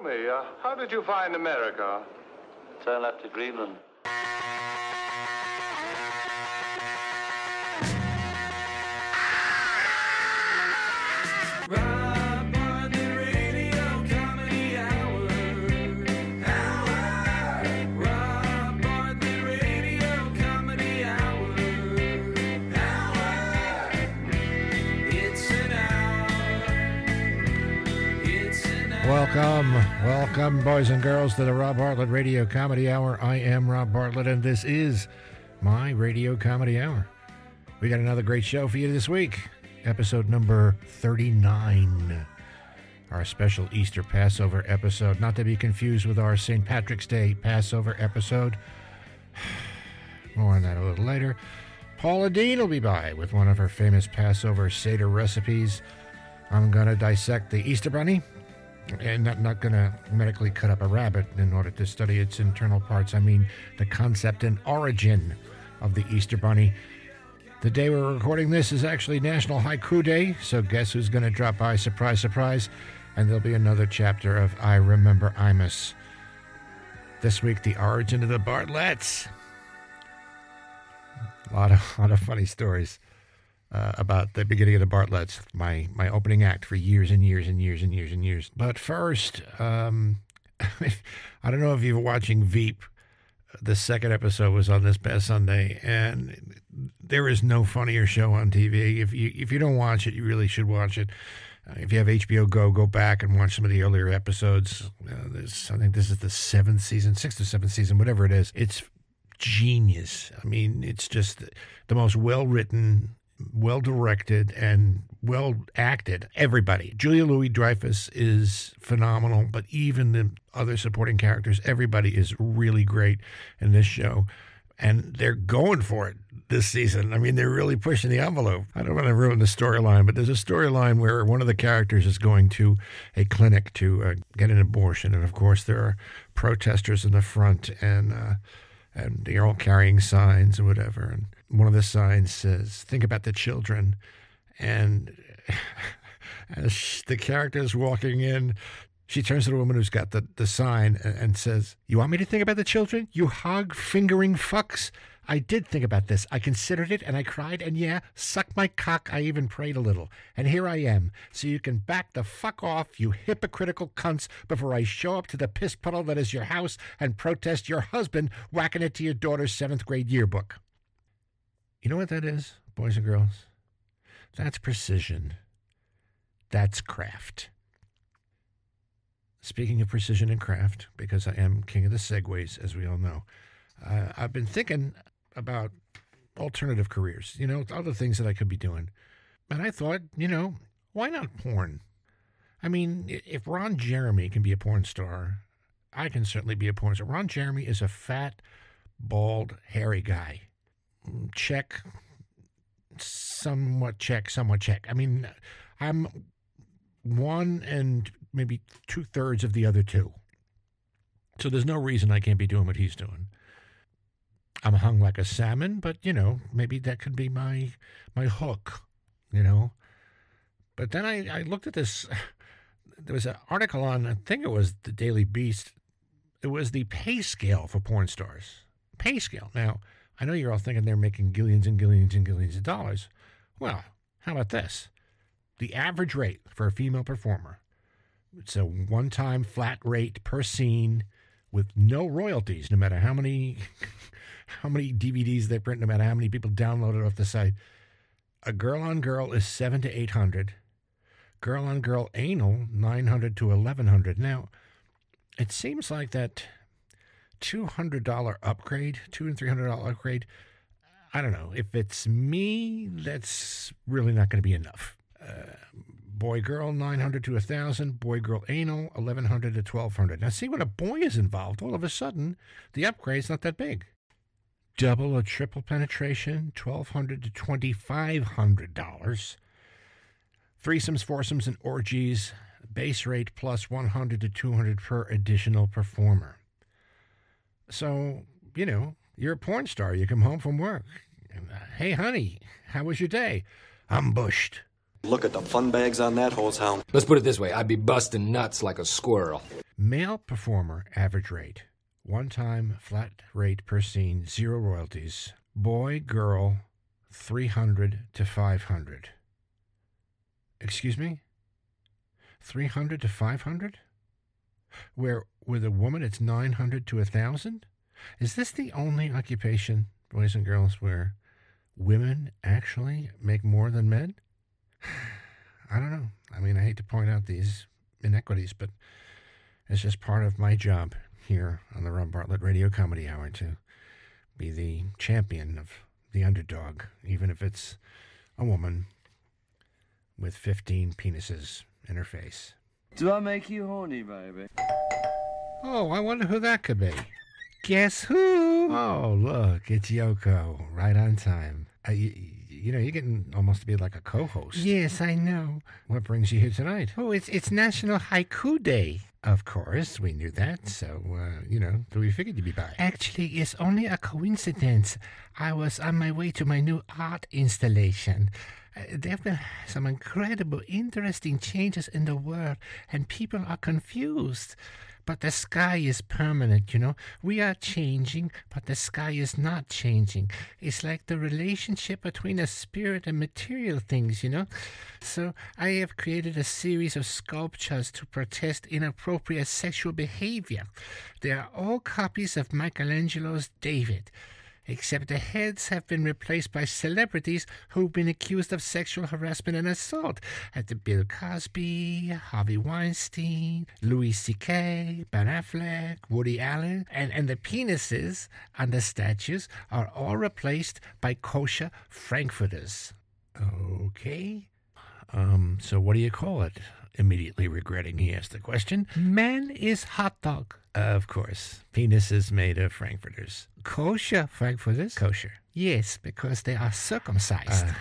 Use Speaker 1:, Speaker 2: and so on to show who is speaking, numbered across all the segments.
Speaker 1: Tell me, uh, how did you find America?
Speaker 2: Turn left to Greenland.
Speaker 3: Welcome, welcome, boys and girls, to the Rob Bartlett Radio Comedy Hour. I am Rob Bartlett, and this is my Radio Comedy Hour. We got another great show for you this week, episode number 39. Our special Easter Passover episode, not to be confused with our St. Patrick's Day Passover episode. More on that a little later. Paula Deen will be by with one of her famous Passover Seder recipes. I'm going to dissect the Easter Bunny and not, not going to medically cut up a rabbit in order to study its internal parts. I mean, the concept and origin of the Easter Bunny. The day we're recording this is actually National Haiku Day, so guess who's going to drop by? Surprise, surprise. And there'll be another chapter of I Remember Imus. This week, the origin of the Bartletts. A lot of, lot of funny stories uh, about the beginning of the Bartletts, my my opening act for years and years and years and years and years. But first, um, I don't know if you were watching Veep. The second episode was on this past Sunday, and there is no funnier show on TV. If you if you don't watch it, you really should watch it. Uh, if you have HBO Go, go back and watch some of the earlier episodes. Uh, this, I think this is the seventh season, sixth or seventh season, whatever it is. It's genius. I mean, it's just the most well written, well directed, and well acted. Everybody. Julia Louis Dreyfus is phenomenal, but even the other supporting characters, everybody is really great in this show. And they're going for it this season. I mean, they're really pushing the envelope. I don't want to ruin the storyline, but there's a storyline where one of the characters is going to a clinic to uh, get an abortion. And of course, there are protesters in the front, and uh, and they're all carrying signs and whatever. And one of the signs says, "Think about the children." And as the character is walking in, she turns to the woman who's got the, the sign and, says, You want me to think about the children? You hog fingering fucks? I did think about this. I considered it and I cried, and yeah, suck my cock. I even prayed a little. And here I am. So you can back the fuck off, you hypocritical cunts, before I show up to the piss puddle that is your house and protest your husband whacking it to your daughter's seventh grade yearbook. You know what that is, boys and girls? That's precision. That's craft. Speaking of precision and craft, because I am king of the segues, as we all know, uh, I've been thinking about alternative careers, you know, other things that I could be doing. And I thought, you know, why not porn? I mean, if Ron Jeremy can be a porn star, I can certainly be a porn star. Ron Jeremy is a fat, bald, hairy guy. Check, somewhat check, somewhat check. I mean, I'm one and maybe two thirds of the other two. So there's no reason I can't be doing what he's doing. I'm hung like a salmon, but you know, maybe that could be my my hook, you know. But then I, I looked at this. There was an article on, I think it was the Daily Beast. It was the pay scale for porn stars. Pay scale. Now, I know you're all thinking they're making gillions and gillions and gillions of dollars. Well, how about this? The average rate for a female performer. It's a one time flat rate per scene with no royalties, no matter how many how many DVDs they print, no matter how many people download it off the site. A girl on girl is seven to eight hundred. Girl on girl anal nine hundred to eleven hundred. Now, it seems like that two hundred dollar upgrade, two and three hundred dollar upgrade. I don't know if it's me. That's really not going to be enough. Uh, boy girl 900 to 1000 boy girl anal 1100 to 1200 now see when a boy is involved all of a sudden the upgrade's not that big double or triple penetration 1200 to 2500 dollars threesomes foursomes and orgies base rate plus 100 to 200 per additional performer so you know you're a porn star you come home from work uh, hey honey how was your day i'm bushed
Speaker 4: Look at the fun bags on that hose hound.
Speaker 5: Let's put it this way I'd be busting nuts like a squirrel.
Speaker 3: Male performer, average rate. One time flat rate per scene, zero royalties. Boy, girl, 300 to 500. Excuse me? 300 to 500? Where with a woman it's 900 to 1,000? Is this the only occupation, boys and girls, where women actually make more than men? I don't know. I mean, I hate to point out these inequities, but it's just part of my job here on the Rob Bartlett Radio Comedy Hour to be the champion of the underdog, even if it's a woman with 15 penises in her face.
Speaker 2: Do I make you horny, baby?
Speaker 3: Oh, I wonder who that could be. Guess who? Oh, look, it's Yoko, right on time. Uh, you, you know, you're getting almost to be like a co-host. Yes, I know. What brings you here tonight? Oh, it's it's National Haiku Day. Of course, we knew that. So, uh, you know, so we figured you'd be by. Actually, it's only a coincidence. I was on my way to my new art installation. Uh, there have been some incredible, interesting changes in the world, and people are confused. But the sky is permanent, you know. We are changing, but the sky is not changing. It's like the relationship between a spirit and material things, you know. So I have created a series of sculptures to protest inappropriate sexual behavior. They are all copies of Michelangelo's David except the heads have been replaced by celebrities who've been accused of sexual harassment and assault, at the Bill Cosby, Harvey Weinstein, Louis C.K., Ben Affleck, Woody Allen, and, and the penises on the statues are all replaced by kosher frankfurters. Okay. Um, so what do you call it? Immediately regretting he asked the question. Man is hot dog. Of course. Penis is made of frankfurters. Kosher frankfurters? Kosher. Yes, because they are circumcised.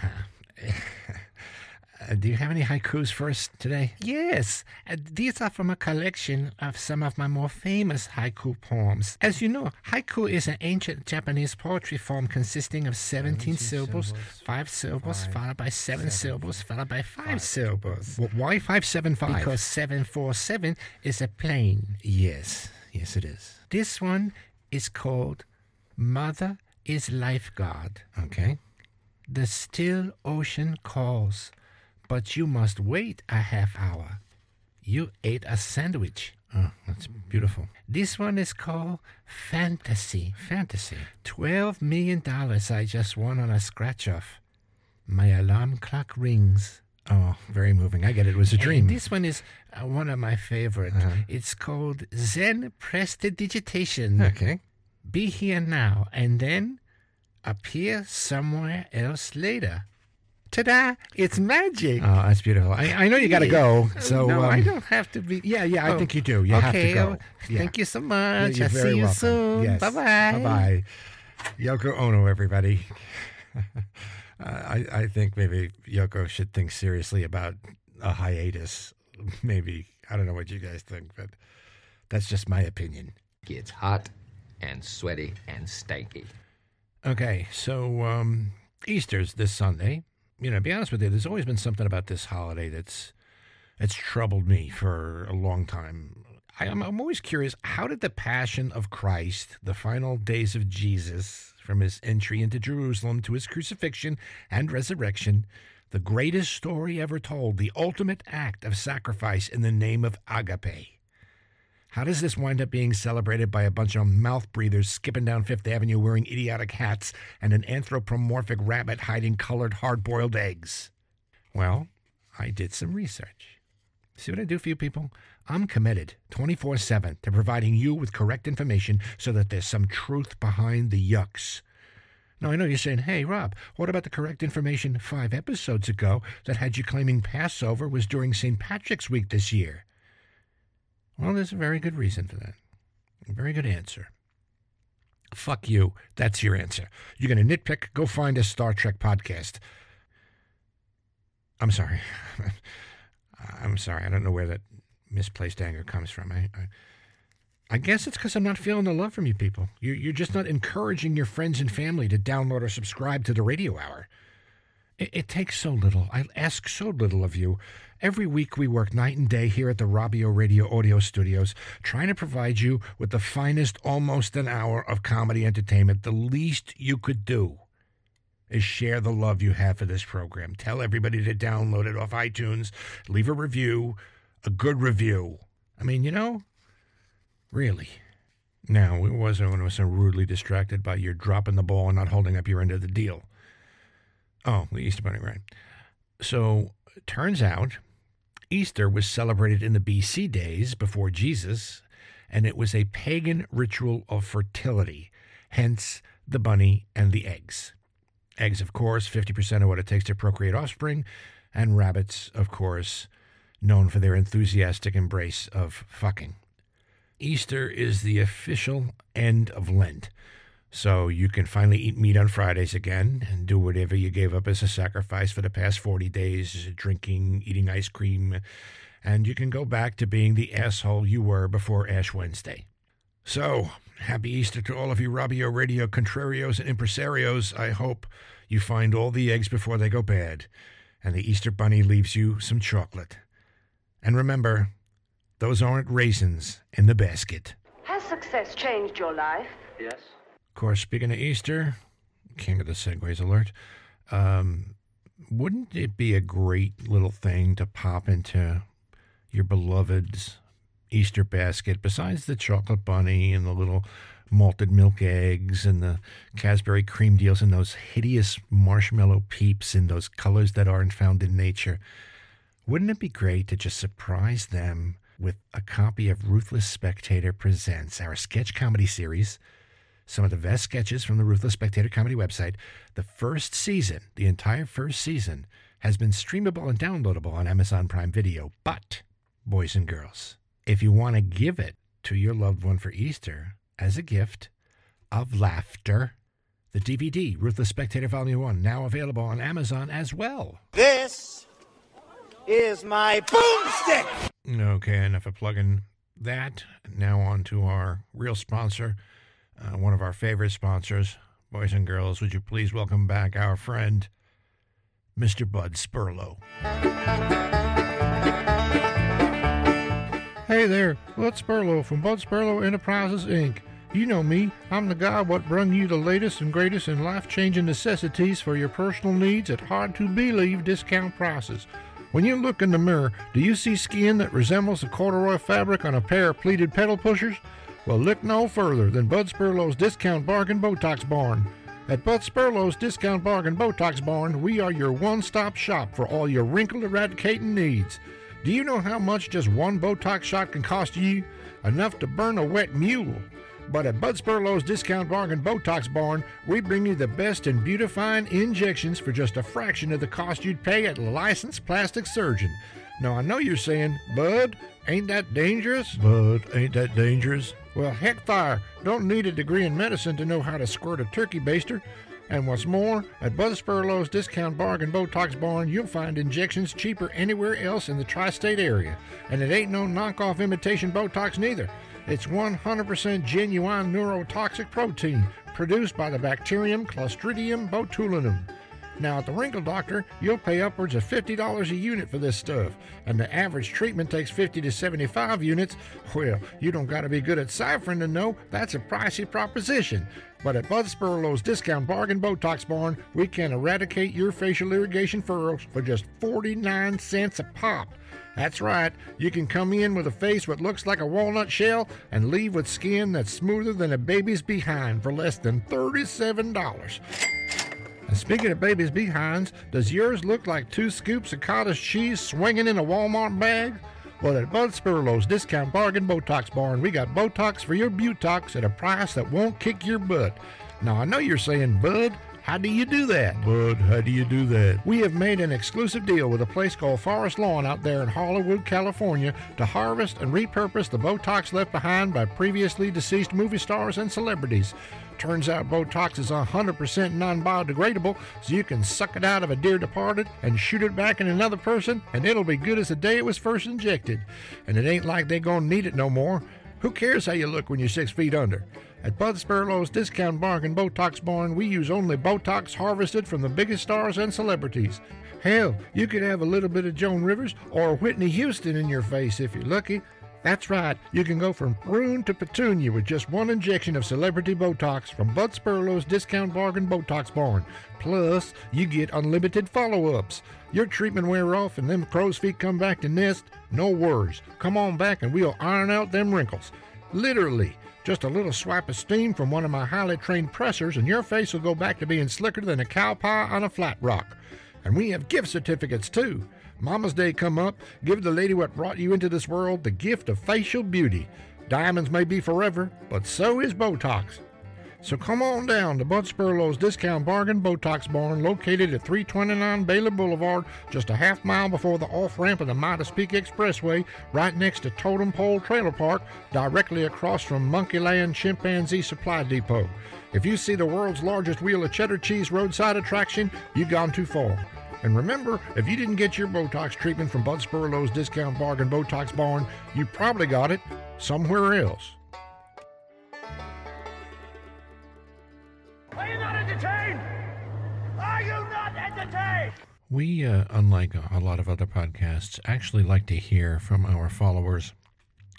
Speaker 3: Uh, do you have any haikus for us today? Yes. Uh, these are from a collection of some of my more famous haiku poems. As you know, haiku is an ancient Japanese poetry form consisting of 17, syllables, 5 syllables, followed by 7 syllables, followed by 5 syllables. why 575? Because 747 is a plane. Yes, yes, it is. This one is called Mother is Lifeguard. Okay. The still ocean calls, but you must wait a half hour. You ate a sandwich. Oh, that's beautiful. This one is called Fantasy. Fantasy. $12 million I just won on a scratch off. My alarm clock rings. Oh, very moving. I get it. It was a dream. this one is one of my favorite. Uh-huh. It's called Zen Prestidigitation. Okay. Be here now and then appear somewhere else later. Ta-da! It's magic. Oh, that's beautiful. I, I know you got to go. So no, I um, don't have to be. Yeah, yeah. I oh, think you do. You have to go. Thank you so much. I'll see you soon. Bye bye. Bye bye. Yoko Ono, everybody. I I think maybe Yoko should think seriously about a hiatus. Maybe I don't know what you guys think, but that's just my opinion.
Speaker 5: Gets hot and sweaty and stanky.
Speaker 3: Okay, so um, Easter's this Sunday. You know, to be honest with you, there's always been something about this holiday that's that's troubled me for a long time. I, I'm, I'm always curious how did the Passion of Christ, the final days of Jesus, from his entry into Jerusalem to his crucifixion and resurrection, the greatest story ever told, the ultimate act of sacrifice in the name of agape. How does this wind up being celebrated by a bunch of mouth breathers skipping down Fifth Avenue wearing idiotic hats and an anthropomorphic rabbit hiding colored hard boiled eggs? Well, I did some research. See what I do for you people? I'm committed 24 7 to providing you with correct information so that there's some truth behind the yucks. Now, I know you're saying, hey, Rob, what about the correct information five episodes ago that had you claiming Passover was during St. Patrick's Week this year? Well, there's a very good reason for that. A very good answer. Fuck you. That's your answer. You're going to nitpick? Go find a Star Trek podcast. I'm sorry. I'm sorry. I don't know where that misplaced anger comes from. I, I, I guess it's because I'm not feeling the love from you people. You, you're just not encouraging your friends and family to download or subscribe to the radio hour. It, it takes so little. I ask so little of you. Every week we work night and day here at the Robio Radio Audio Studios, trying to provide you with the finest almost an hour of comedy entertainment. The least you could do is share the love you have for this program. Tell everybody to download it off iTunes, leave a review, a good review. I mean, you know, really. Now, it wasn't when I was so rudely distracted by your dropping the ball and not holding up your end of the deal. Oh, the Easter Bunny, right. So, turns out Easter was celebrated in the BC days before Jesus, and it was a pagan ritual of fertility, hence the bunny and the eggs. Eggs, of course, 50% of what it takes to procreate offspring, and rabbits, of course, known for their enthusiastic embrace of fucking. Easter is the official end of Lent. So you can finally eat meat on Fridays again and do whatever you gave up as a sacrifice for the past 40 days drinking, eating ice cream, and you can go back to being the asshole you were before Ash Wednesday. So, happy Easter to all of you Robio Radio contrarios and impresarios. I hope you find all the eggs before they go bad, and the Easter Bunny leaves you some chocolate. And remember, those aren't raisins in the basket.
Speaker 6: Has success changed your life?
Speaker 1: Yes?
Speaker 3: Of course, speaking of Easter, king of the segues alert, um, wouldn't it be a great little thing to pop into your beloved's Easter basket, besides the chocolate bunny and the little malted milk eggs and the Cadbury cream deals and those hideous marshmallow peeps in those colors that aren't found in nature? Wouldn't it be great to just surprise them with a copy of Ruthless Spectator Presents, our sketch comedy series? Some of the best sketches from the Ruthless Spectator comedy website. The first season, the entire first season, has been streamable and downloadable on Amazon Prime Video. But, boys and girls, if you want to give it to your loved one for Easter as a gift of laughter, the DVD, Ruthless Spectator Volume 1, now available on Amazon as well.
Speaker 7: This is my boomstick.
Speaker 3: Okay, enough of plugging that. Now on to our real sponsor, uh, one of our favorite sponsors. Boys and girls, would you please welcome back our friend, Mr. Bud Spurlow. Hey there, Bud Spurlow from Bud Spurlow Enterprises, Inc. You know me, I'm the guy what brung you the latest and greatest in life-changing necessities for your personal needs at hard-to-believe discount prices. When you look in the mirror, do you see skin that resembles the corduroy fabric on a pair of pleated pedal pushers? Well, look no further than Bud Spurlow's Discount Bargain Botox Barn. At Bud Spurlow's Discount Bargain Botox Barn, we are your one-stop shop for all your wrinkle eradicating needs. Do you know how much just one Botox shot can cost you? Enough to burn a wet mule. But at Bud Spurlow's Discount Bargain Botox Barn, we bring you the best in beautifying injections for just a fraction of the cost you'd pay at a licensed plastic surgeon. Now, I know you're saying, Bud, ain't that dangerous? Bud, ain't that dangerous? Well, heck fire. Don't need a degree in medicine to know how to squirt a turkey baster. And what's more, at Bud Spurlow's Discount Bargain Botox Barn, you'll find injections cheaper anywhere else in the tri state area. And it ain't no knockoff imitation Botox neither. It's 100% genuine neurotoxic protein produced by the bacterium Clostridium botulinum. Now, at the Wrinkle Doctor, you'll pay upwards of $50 a unit for this stuff, and the average treatment takes 50 to 75 units. Well, you don't got to be good at ciphering to know that's a pricey proposition. But at Bud Spurlow's Discount Bargain Botox Barn, we can eradicate your facial irrigation furrows for just 49 cents a pop. That's right, you can come in with a face what looks like a walnut shell and leave with skin that's smoother than a baby's behind for less than $37. And speaking of babies' behinds, does yours look like two scoops of cottage cheese swinging in a Walmart bag? Well, at Bud Spurlow's Discount Bargain Botox Barn, we got Botox for your butox at a price that won't kick your butt. Now, I know you're saying, Bud, how do you do that? Bud, how do you do that? We have made an exclusive deal with a place called Forest Lawn out there in Hollywood, California to harvest and repurpose the Botox left behind by previously deceased movie stars and celebrities. Turns out Botox is 100% non biodegradable, so you can suck it out of a dear departed and shoot it back in another person, and it'll be good as the day it was first injected. And it ain't like they gonna need it no more. Who cares how you look when you're six feet under? At Bud Spurlow's Discount Bargain Botox Barn, we use only Botox harvested from the biggest stars and celebrities. Hell, you could have a little bit of Joan Rivers or Whitney Houston in your face if you're lucky. That's right, you can go from prune to petunia with just one injection of celebrity Botox from Bud Spurlow's Discount Bargain Botox Barn. Plus, you get unlimited follow ups. Your treatment wear off and them crow's feet come back to nest, no worries. Come on back and we'll iron out them wrinkles. Literally, just a little swipe of steam from one of my highly trained pressers and your face will go back to being slicker than a cow pie on a flat rock. And we have gift certificates too. Mama's Day come up, give the lady what brought you into this world the gift of facial beauty. Diamonds may be forever, but so is Botox. So come on down to Bud Spurlow's Discount Bargain Botox Barn, located at 329 Baylor Boulevard, just a half mile before the off ramp of the Midas Peak Expressway, right next to Totem Pole Trailer Park, directly across from Monkeyland Chimpanzee Supply Depot. If you see the world's largest wheel of cheddar cheese roadside attraction, you've gone too far. And remember, if you didn't get your Botox treatment from Bud Spurlow's Discount Bargain Botox Barn, you probably got it somewhere else.
Speaker 7: Entertained? Are you not entertained?
Speaker 3: We, uh, unlike a lot of other podcasts, actually like to hear from our followers.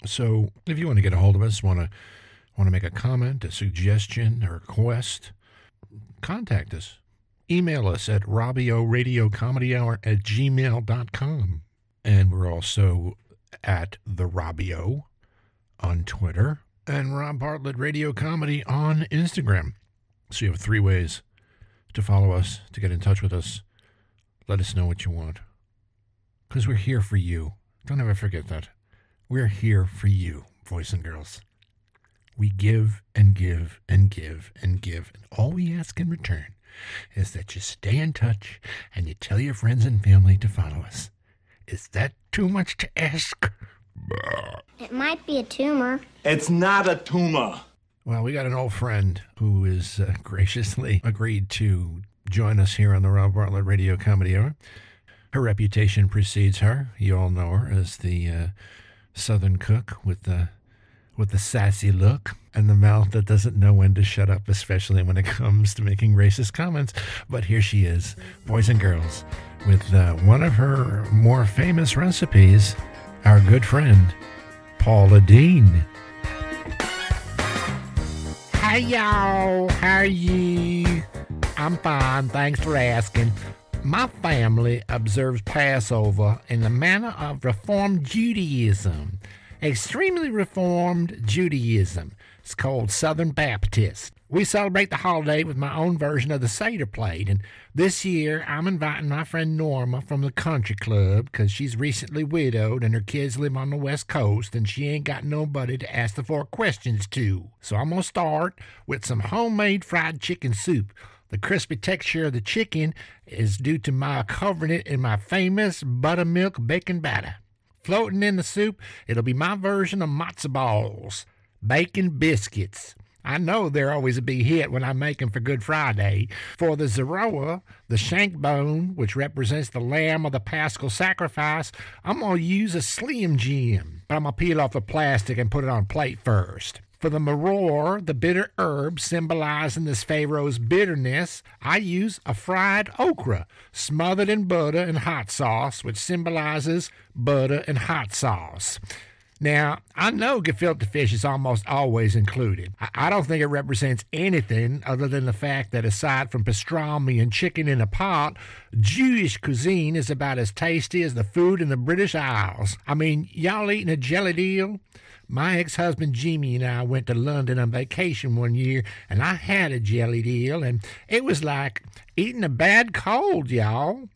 Speaker 3: So, if you want to get a hold of us, want to want to make a comment, a suggestion, a request, contact us. Email us at RobioRadioComedyHour at gmail.com. And we're also at The Robio on Twitter and Rob Bartlett Radio Comedy on Instagram. So you have three ways to follow us, to get in touch with us. Let us know what you want. Because we're here for you. Don't ever forget that. We're here for you, boys and girls. We give and give and give and give. And all we ask in return is that you stay in touch and you tell your friends and family to follow us. Is that too much to ask?
Speaker 8: It might be a tumor.
Speaker 7: It's not a tumor.
Speaker 3: Well, we got an old friend who has uh, graciously agreed to join us here on the Rob Bartlett Radio Comedy Hour. Her reputation precedes her. You all know her as the uh, Southern cook with the with the sassy look and the mouth that doesn't know when to shut up, especially when it comes to making racist comments. But here she is, boys and girls, with uh, one of her more famous recipes. Our good friend, Paula Deen. Hey y'all, how are you? I'm fine, thanks for asking. My family observes Passover in the manner of Reformed Judaism. Extremely Reformed Judaism. It's called Southern Baptist. We celebrate the holiday with my own version of the Seder plate, and this year I'm inviting my friend Norma from the country club because she's recently widowed and her kids live on the West Coast and she ain't got nobody to ask the four questions to. So I'm gonna start with some homemade fried chicken soup. The crispy texture of the chicken is due to my covering it in my famous buttermilk bacon batter. Floating in the soup, it'll be my version of matzo balls, bacon biscuits. I know they're always a big hit when I make them for Good Friday. For the zeroa, the shank bone, which represents the lamb of the paschal sacrifice, I'm going to use a Slim Jim, but I'm going to peel off the plastic and put it on a plate first. For the maror, the bitter herb symbolizing this Pharaoh's bitterness, I use a fried okra smothered in butter and hot sauce, which symbolizes butter and hot sauce. Now, I know gefilte fish is almost always included. I- don't think it represents anything other than the fact that aside from pastrami and chicken in a pot, Jewish cuisine is about as tasty as the food in the British Isles. I mean, y'all eating a jellied eel? My ex husband Jimmy and I went to London on vacation one year, and I had a jellied eel, and it was like eating a bad cold, y'all.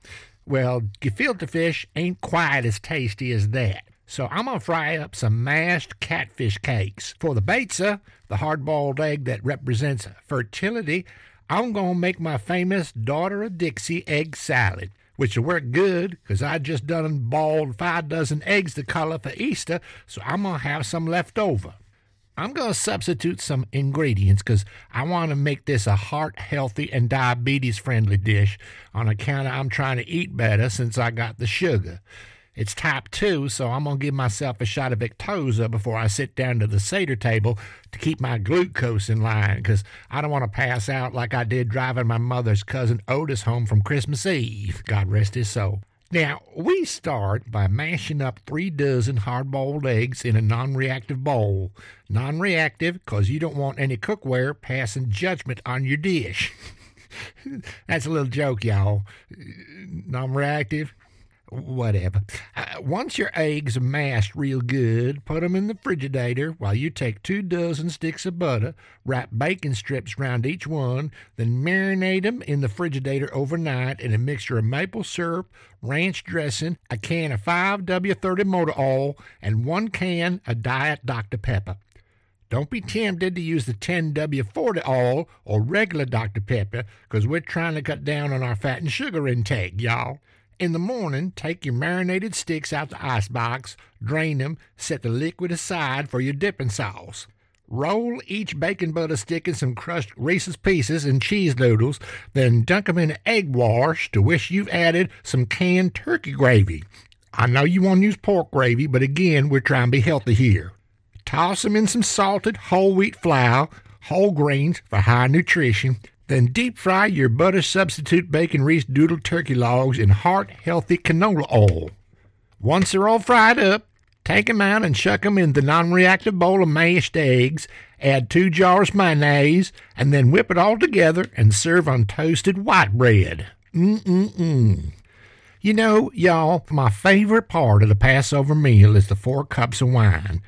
Speaker 3: Well, gefilte fish ain't quite as tasty as that. So I'm gonna fry up some mashed catfish cakes. For the beitza, the hard-boiled egg that represents fertility, I'm gonna make my famous daughter of Dixie egg salad, which will work good because I just done boiled five dozen eggs to color for Easter, so I'm gonna have some left over. I'm going to substitute some ingredients because I want to make this a heart healthy and diabetes friendly dish on account of I'm trying to eat better since I got the sugar. It's type 2, so I'm going to give myself a shot of Victoza before I sit down to the Seder table to keep my glucose in line because I don't want to pass out like I did driving my mother's cousin Otis home from Christmas Eve. God rest his soul. Now, we start by mashing up three dozen hard boiled eggs in a non reactive bowl. Non reactive because you don't want any cookware passing judgment on your dish. That's a little joke, y'all. Non reactive? Whatever. Uh, once your eggs are mashed real good, put 'em in the Frigidator while you take two dozen sticks of butter, wrap bacon strips round each one, then marinate 'em in the Frigidator overnight in a mixture of maple syrup, ranch dressing, a can of 5W30 motor oil, and one can of Diet Dr. Pepper. Don't be tempted to use the 10W40 oil or regular Dr. Pepper because we're trying to cut down on our fat and sugar intake, y'all. In the morning, take your marinated sticks out the icebox, drain them, set the liquid aside for your dipping sauce. Roll each bacon butter stick in some crushed Reese's Pieces and cheese noodles, then dunk 'em in egg wash to which you've added some canned turkey gravy. I know you want to use pork gravy, but again, we're trying to be healthy here. Toss 'em in some salted whole wheat flour, whole grains for high nutrition. Then deep fry your butter substitute bacon Reese Doodle turkey logs in heart healthy canola oil. Once they're all fried up, take 'em out and chuck 'em in the non reactive bowl of mashed eggs. Add two jars mayonnaise, and then whip it all together and serve on toasted white bread. Mm-mm-mm. You know, y'all, my favorite part of the Passover meal is the four cups of wine.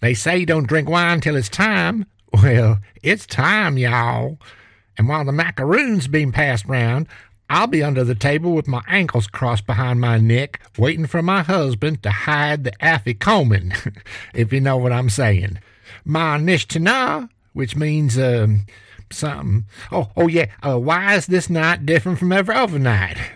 Speaker 3: They say you don't drink wine till it's time. Well, it's time, y'all. And while the macaroon's being passed round, I'll be under the table with my ankles crossed behind my neck, waiting for my husband to hide the afikomen, if you know what I'm saying. My nishtana, which means um, something. Oh, oh yeah. Uh, why is this night different from every other night?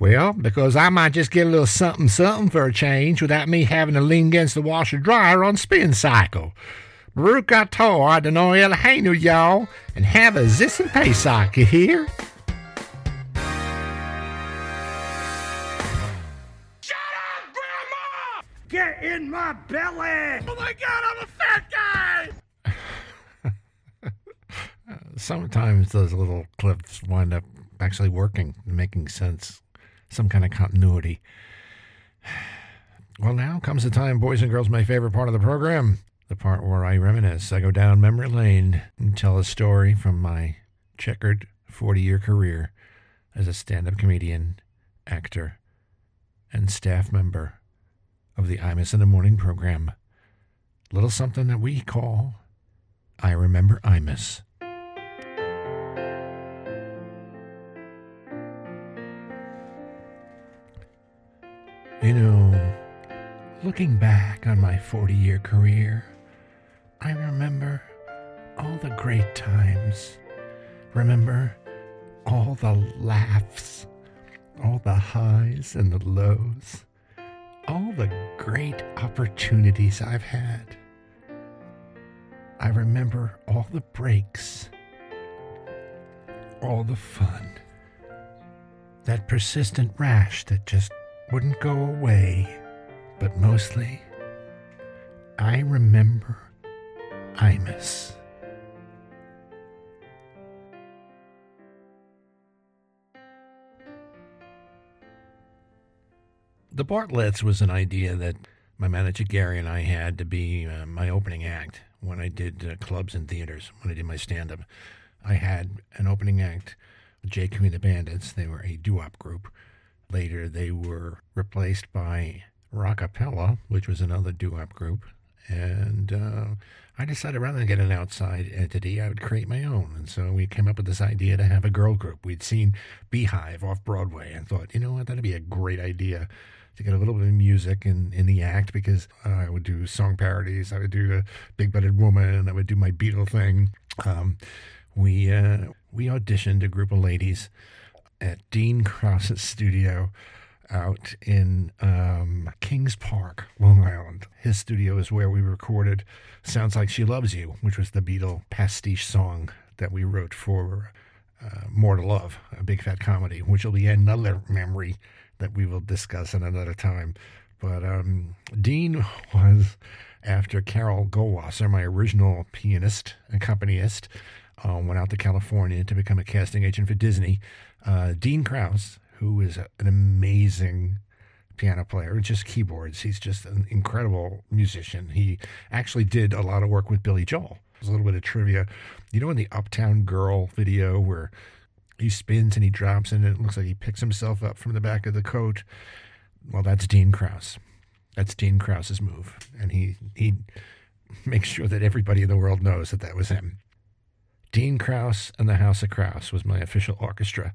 Speaker 3: Well, because I might just get a little something something for a change without me having to lean against the washer dryer on spin cycle. Baruch Atah Adonai Eloheinu, y'all, and have a Zissin Pesach, you hear? Shut up, Grandma!
Speaker 7: Get in my belly! Oh my god, I'm a fat guy!
Speaker 3: Sometimes those little clips wind up actually working, making sense, some kind of continuity. Well, now comes the time, boys and girls, my favorite part of the program. The part where I reminisce. I go down memory lane and tell a story from my checkered 40 year career as a stand up comedian, actor, and staff member of the Imus in the Morning program. Little something that we call I Remember Imus. You know, looking back on my 40 year career, I remember all the great times. Remember all the laughs, all the highs and the lows, all the great opportunities I've had. I remember all the breaks, all the fun, that persistent rash that just wouldn't go away, but mostly, I remember Imus. The Bartletts was an idea that my manager Gary and I had to be uh, my opening act when I did uh, clubs and theaters, when I did my stand up. I had an opening act, J. Queen the Bandits. They were a doo wop group. Later, they were replaced by Rockapella, which was another doo wop group. And uh, I decided rather than get an outside entity, I would create my own. And so we came up with this idea to have a girl group. We'd seen Beehive off Broadway and thought, you know what, that'd be a great idea to get a little bit of music in, in the act because uh, I would do song parodies. I would do the Big Butted Woman. I would do my Beatle thing. Um, we uh, we auditioned a group of ladies at Dean Krause's studio out in um, Kings Park, Long Island. His studio is where we recorded "Sounds Like She Loves You," which was the Beatle pastiche song that we wrote for uh, More to Love, a big fat comedy, which will be another memory that we will discuss in another time. But um, Dean was after Carol Goldwasser, my original pianist, accompanist, uh, went out to California to become a casting agent for Disney. Uh, Dean Krause, who is an amazing piano player, just keyboards. He's just an incredible musician. He actually did a lot of work with Billy Joel. There's a little bit of trivia. You know, in the Uptown Girl video where he spins and he drops and it looks like he picks himself up from the back of the coat? Well, that's Dean Krause. That's Dean Krause's move. And he, he makes sure that everybody in the world knows that that was him. Dean Krause and the House of Krause was my official orchestra,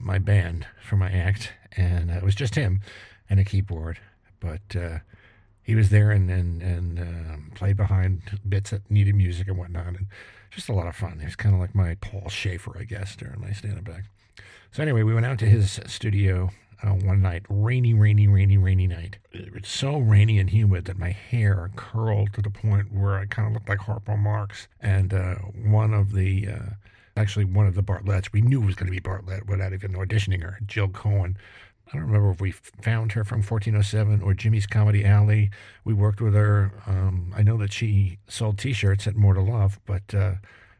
Speaker 3: my band for my act, and uh, it was just him and a keyboard. But uh, he was there and and and um, played behind bits that needed music and whatnot, and just a lot of fun. He was kind of like my Paul Shaffer, I guess, during my stand-up act. So anyway, we went out to his studio uh, one night, rainy, rainy, rainy, rainy night. It was so rainy and humid that my hair curled to the point where I kind of looked like Harpo Marx. And uh, one of the, uh, actually one of the Bartletts, we knew was going to be Bartlett without even auditioning her, Jill Cohen. I don't remember if we found her from 1407 or Jimmy's Comedy Alley. We worked with her. Um, I know that she sold T-shirts at More to Love, but uh,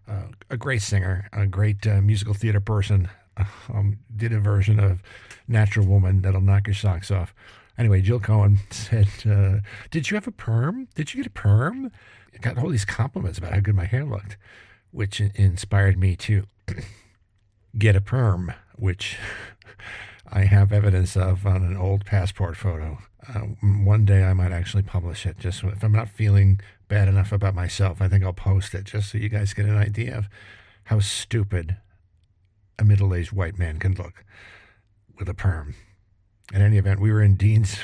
Speaker 3: uh, a great singer, a great uh, musical theater person. Um, did a version of Natural Woman that'll knock your socks off. Anyway, Jill Cohen said, uh, "Did you have a perm? Did you get a perm?" I got all these compliments about how good my hair looked, which inspired me to get a perm, which I have evidence of on an old passport photo. Uh, one day I might actually publish it. Just if I'm not feeling bad enough about myself, I think I'll post it just so you guys get an idea of how stupid a middle-aged white man can look with a perm. In any event, we were in Dean's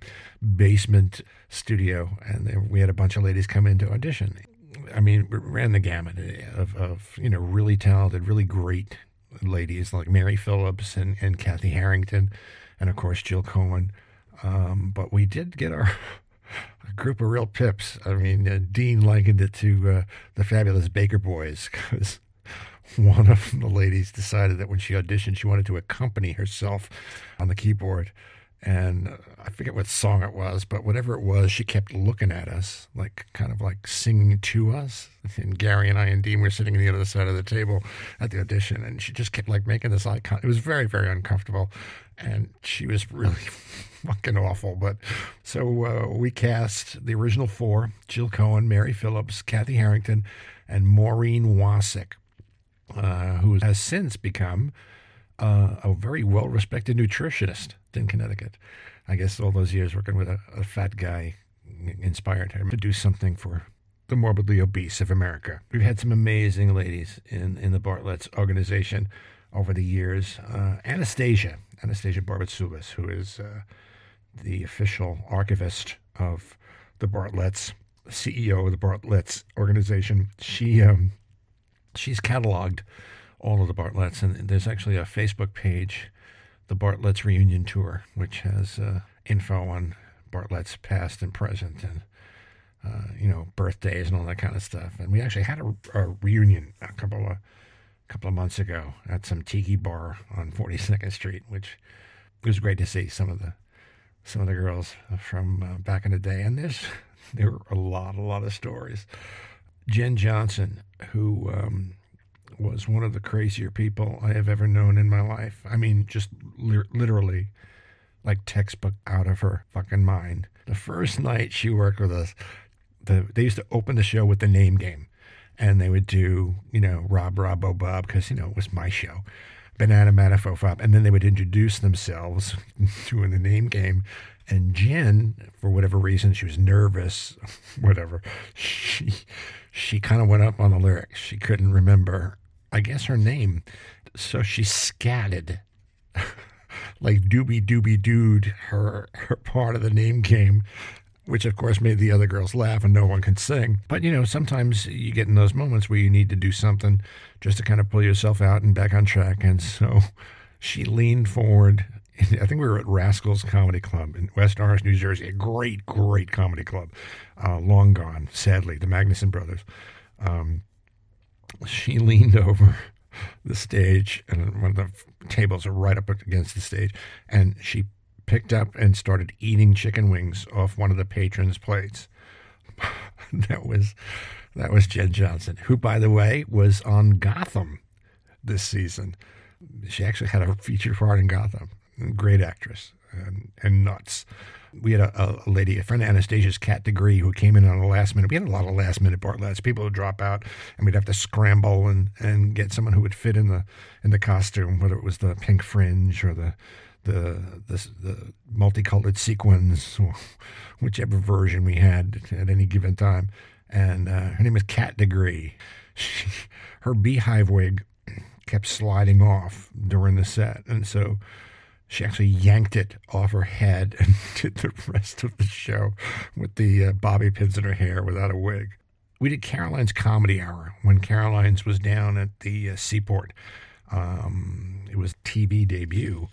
Speaker 3: basement studio, and we had a bunch of ladies come in to audition. I mean, ran the gamut of, of you know really talented, really great ladies like Mary Phillips and, and Kathy Harrington, and of course Jill Cohen. Um, but we did get our a group of real pips. I mean, uh, Dean likened it to uh, the fabulous Baker Boys because one of the ladies decided that when she auditioned, she wanted to accompany herself on the keyboard. And I forget what song it was, but whatever it was, she kept looking at us, like kind of like singing to us. And Gary and I and Dean were sitting on the other side of the table at the audition, and she just kept like making this eye contact. It was very, very uncomfortable, and she was really fucking awful. But so uh, we cast the original four: Jill Cohen, Mary Phillips, Kathy Harrington, and Maureen Wasik uh, who has since become uh, a very well respected nutritionist in Connecticut. I guess all those years working with a, a fat guy inspired her to do something for the morbidly obese of America. We've had some amazing ladies in, in the Bartlett's organization over the years. Uh, Anastasia, Anastasia Barbatsubas, who is uh, the official archivist of the Bartletts, CEO of the Bartletts organization. She um, she's cataloged all of the Bartletts, and there's actually a Facebook page, the Bartletts Reunion Tour, which has uh, info on Bartletts past and present, and uh, you know birthdays and all that kind of stuff. And we actually had a, a reunion a couple of couple of months ago at some tiki bar on 42nd Street, which was great to see some of the some of the girls from uh, back in the day. And there's there were a lot, a lot of stories. Jen Johnson, who um, was one of the crazier people I have ever known in my life. I mean, just li- literally like textbook out of her fucking mind. The first night she worked with us, the, they used to open the show with the name game. And they would do, you know, Rob, Rob, oh, Bob, because, you know, it was my show. Banana Manifo Fob. And then they would introduce themselves doing the name game. And Jen, for whatever reason, she was nervous, whatever. She she kind of went up on the lyrics. She couldn't remember, I guess, her name. So she scatted like doobie doobie dude her her part of the name game, which of course made the other girls laugh and no one can sing. But you know, sometimes you get in those moments where you need to do something just to kind of pull yourself out and back on track. And so she leaned forward. I think we were at Rascals Comedy Club in West Orange, New Jersey. A great, great comedy club. Uh, long gone, sadly, the Magnuson brothers. Um, she leaned over the stage, and one of the tables are right up against the stage, and she picked up and started eating chicken wings off one of the patrons' plates. that was that was Jen Johnson, who, by the way, was on Gotham this season. She actually had a featured part in Gotham. Great actress and, and nuts. We had a, a lady, a friend of Anastasia's, Cat Degree, who came in on a last minute. We had a lot of last minute Bartletts. People would drop out, and we'd have to scramble and, and get someone who would fit in the in the costume, whether it was the pink fringe or the the the, the multicolored sequins, whichever version we had at any given time. And uh, her name was Cat Degree. She, her beehive wig kept sliding off during the set, and so she actually yanked it off her head and did the rest of the show with the uh, bobby pins in her hair without a wig. We did Caroline's Comedy Hour when Caroline's was down at the uh, Seaport. Um, it was TV debut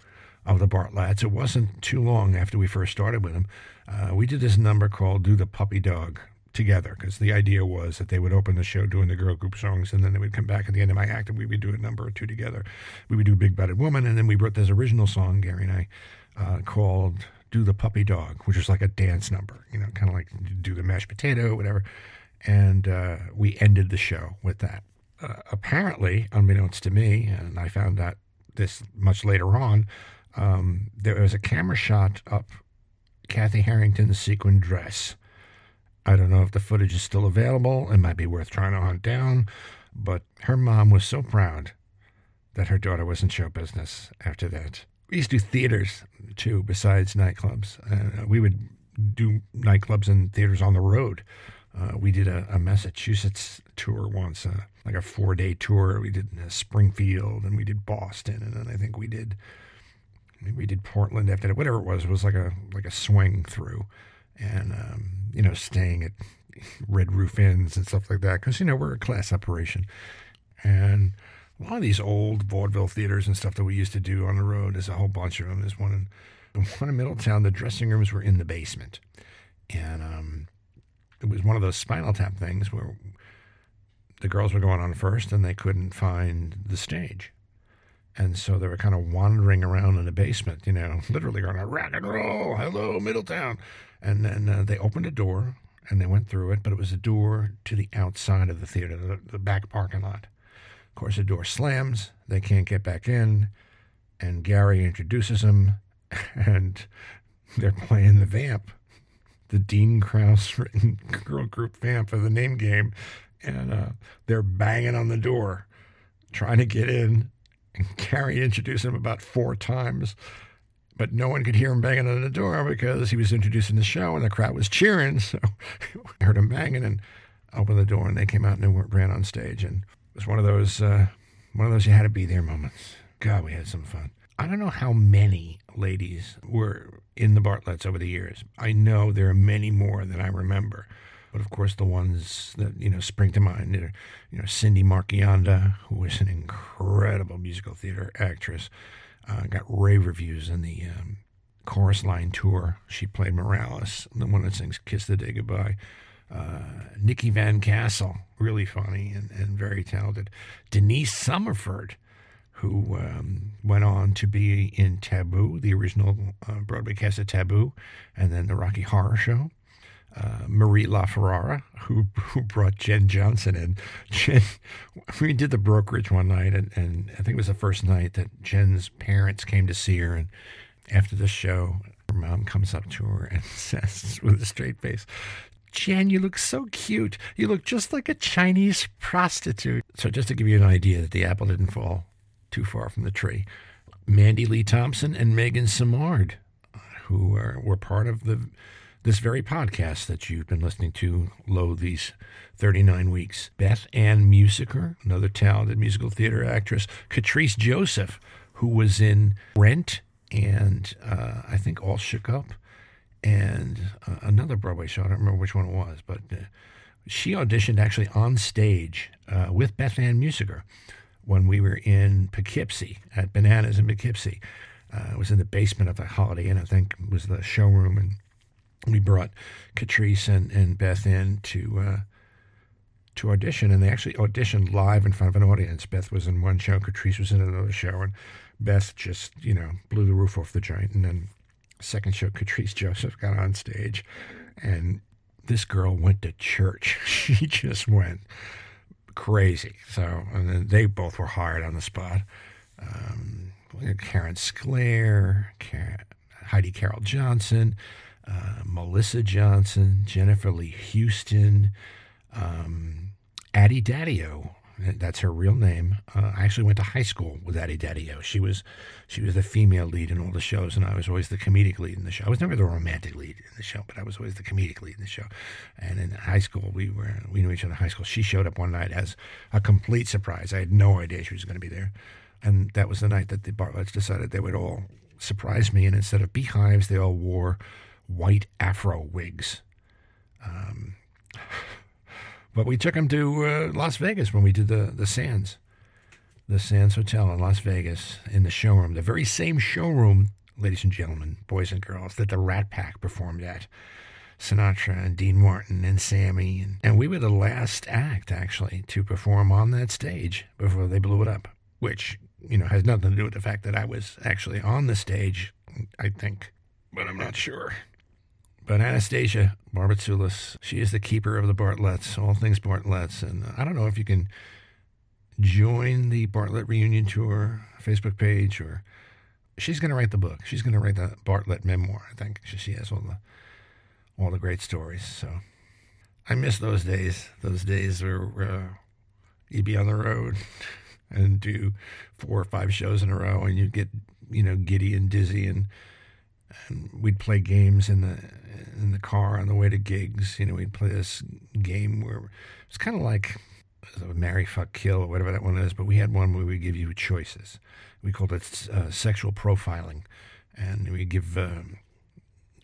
Speaker 3: of the Bartlettes. It wasn't too long after we first started with them. Uh, we did this number called "Do the Puppy Dog." Together because the idea was that they would open the show doing the girl group songs and then they would come back at the end of my act and we would do a number or two together. We would do Big Batted Woman and then we wrote this original song, Gary and I, uh, called Do the Puppy Dog, which was like a dance number, you know, kind of like do the mashed potato, whatever. And uh, we ended the show with that. Uh, apparently, unbeknownst to me, and I found out this much later on, um, there was a camera shot up Kathy Harrington's sequin dress I don't know if the footage is still available. It might be worth trying to hunt down. But her mom was so proud that her daughter was in show business after that. We used to do theaters too, besides nightclubs. Uh, we would do nightclubs and theaters on the road. Uh, we did a, a, Massachusetts tour once, uh, like a four day tour. We did Springfield and we did Boston, and then I think we did we did Portland after that. Whatever it was, it was like a like a swing through and um, you know staying at Red Roof Inns and stuff like that because you know we're a class operation, and a lot of these old vaudeville theaters and stuff that we used to do on the road. There's a whole bunch of them. There's one in one in Middletown. The dressing rooms were in the basement, and um, it was one of those Spinal Tap things where the girls were going on first and they couldn't find the stage. And so they were kind of wandering around in the basement, you know, literally going, rock and roll, hello, Middletown. And then uh, they opened a door and they went through it, but it was a door to the outside of the theater, the, the back parking lot. Of course, the door slams, they can't get back in, and Gary introduces them, and they're playing the vamp, the Dean Krause written girl group vamp for the name game, and uh, they're banging on the door, trying to get in. And Gary introduced them about four times but no one could hear him banging on the door because he was introducing the show and the crowd was cheering. So I heard him banging and opened the door and they came out and they ran on stage. And it was one of those, uh, one of those you had to be there moments. God, we had some fun. I don't know how many ladies were in the Bartlettes over the years. I know there are many more than I remember. But of course, the ones that you know spring to mind are, you know, Cindy Marchionda, who was an incredible musical theater actress. Uh, got rave reviews in the um, chorus line tour. She played Morales, the one that sings "Kiss the Day Goodbye." Uh, Nikki Van Castle, really funny and, and very talented. Denise Summerford, who um, went on to be in Taboo, the original uh, Broadway cast of Taboo, and then the Rocky Horror Show. Uh, Marie LaFerrara, who, who brought Jen Johnson in. Jen, we did the brokerage one night, and, and I think it was the first night that Jen's parents came to see her. And after the show, her mom comes up to her and says with a straight face, Jen, you look so cute. You look just like a Chinese prostitute. So, just to give you an idea that the apple didn't fall too far from the tree, Mandy Lee Thompson and Megan Samard, who are, were part of the this very podcast that you've been listening to, Lo, these 39 weeks. Beth Ann Musiker, another talented musical theater actress. Catrice Joseph, who was in Rent and uh, I think All Shook Up and uh, another Broadway show. I don't remember which one it was, but uh, she auditioned actually on stage uh, with Beth Ann Musiker when we were in Poughkeepsie at Bananas in Poughkeepsie. Uh, it was in the basement of the Holiday Inn, I think, was the showroom, and we brought Catrice and, and Beth in to uh, to audition, and they actually auditioned live in front of an audience. Beth was in one show, Catrice was in another show, and Beth just you know blew the roof off the joint. And then second show, Catrice Joseph got on stage, and this girl went to church. she just went crazy. So, and then they both were hired on the spot. Um, Karen Sclair, Karen, Heidi Carroll Johnson, uh, Melissa Johnson, Jennifer Lee Houston, um, Addie Daddio. That's her real name. Uh, I actually went to high school with Addie Daddio. She was, she was the female lead in all the shows, and I was always the comedic lead in the show. I was never the romantic lead in the show, but I was always the comedic lead in the show. And in high school, we were we knew each other in high school. She showed up one night as a complete surprise. I had no idea she was going to be there, and that was the night that the Bartlettes decided they would all surprise me. And instead of beehives, they all wore white afro wigs. Um, but we took them to uh, Las Vegas when we did the the Sands, the Sands Hotel in Las Vegas in the showroom, the very same showroom, ladies and gentlemen, boys and girls, that the Rat Pack performed at. Sinatra and Dean Martin and Sammy, and, and we were the last act actually to perform on that stage before they blew it up, which you know has nothing to do with the fact that I was actually on the stage. I think, but I'm not sure. But Anastasia Barbatsoulis, she is the keeper of the Bartlettes, all things Bartlettes. And I don't know if you can join the Bartlett Reunion Tour Facebook page or she's going to write the book. She's going to write the Bartlett memoir. I think she, has all the all the great stories. So I miss those days. Those days where you'd be on the road and do four or five shows in a row, and you'd get you know giddy and dizzy, and and we'd play games in the in the car on the way to gigs. You know, we'd play this game where it's kind of like marry, fuck, kill, or whatever that one is. But we had one where we give you choices. We called it uh, sexual profiling, and we give um,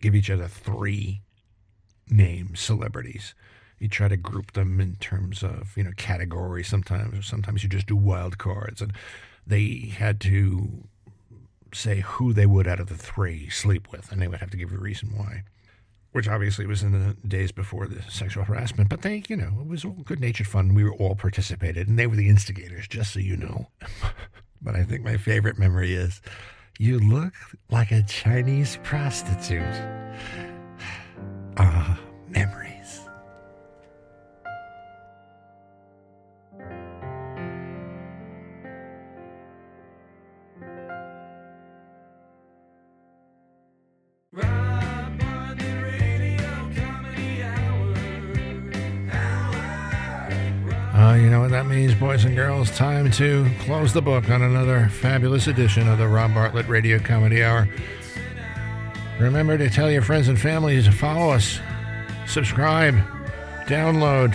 Speaker 3: give each other three names, celebrities. You try to group them in terms of you know categories. Sometimes, or sometimes you just do wild cards, and they had to say who they would out of the three sleep with, and they would have to give a reason why. Which obviously was in the days before the sexual harassment, but they, you know, it was all good natured fun. We were all participated, and they were the instigators, just so you know. but I think my favorite memory is you look like a Chinese prostitute. Ah, memories.
Speaker 9: Rob
Speaker 3: means, boys and girls? Time to close the book on another fabulous edition of the Rob Bartlett Radio Comedy Hour. Remember to tell your friends and family to follow us, subscribe, download,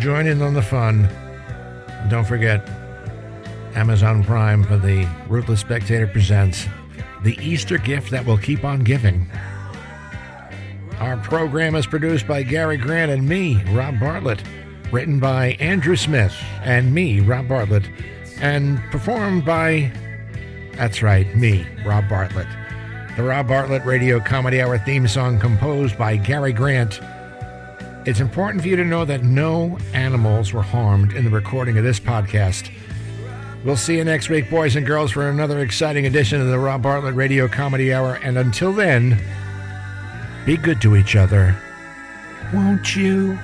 Speaker 3: join in on the fun. Don't forget Amazon Prime for the Ruthless Spectator Presents The Easter Gift That Will Keep On Giving. Our program is produced by Gary Grant and me, Rob Bartlett. Written by Andrew Smith and me, Rob Bartlett. And performed by, that's right, me, Rob Bartlett. The Rob Bartlett Radio Comedy Hour theme song composed by Gary Grant. It's important for you to know that no animals were harmed in the recording of this podcast. We'll see you next week, boys and girls, for another exciting edition of the Rob Bartlett Radio Comedy Hour. And until then, be good to each other. Won't you?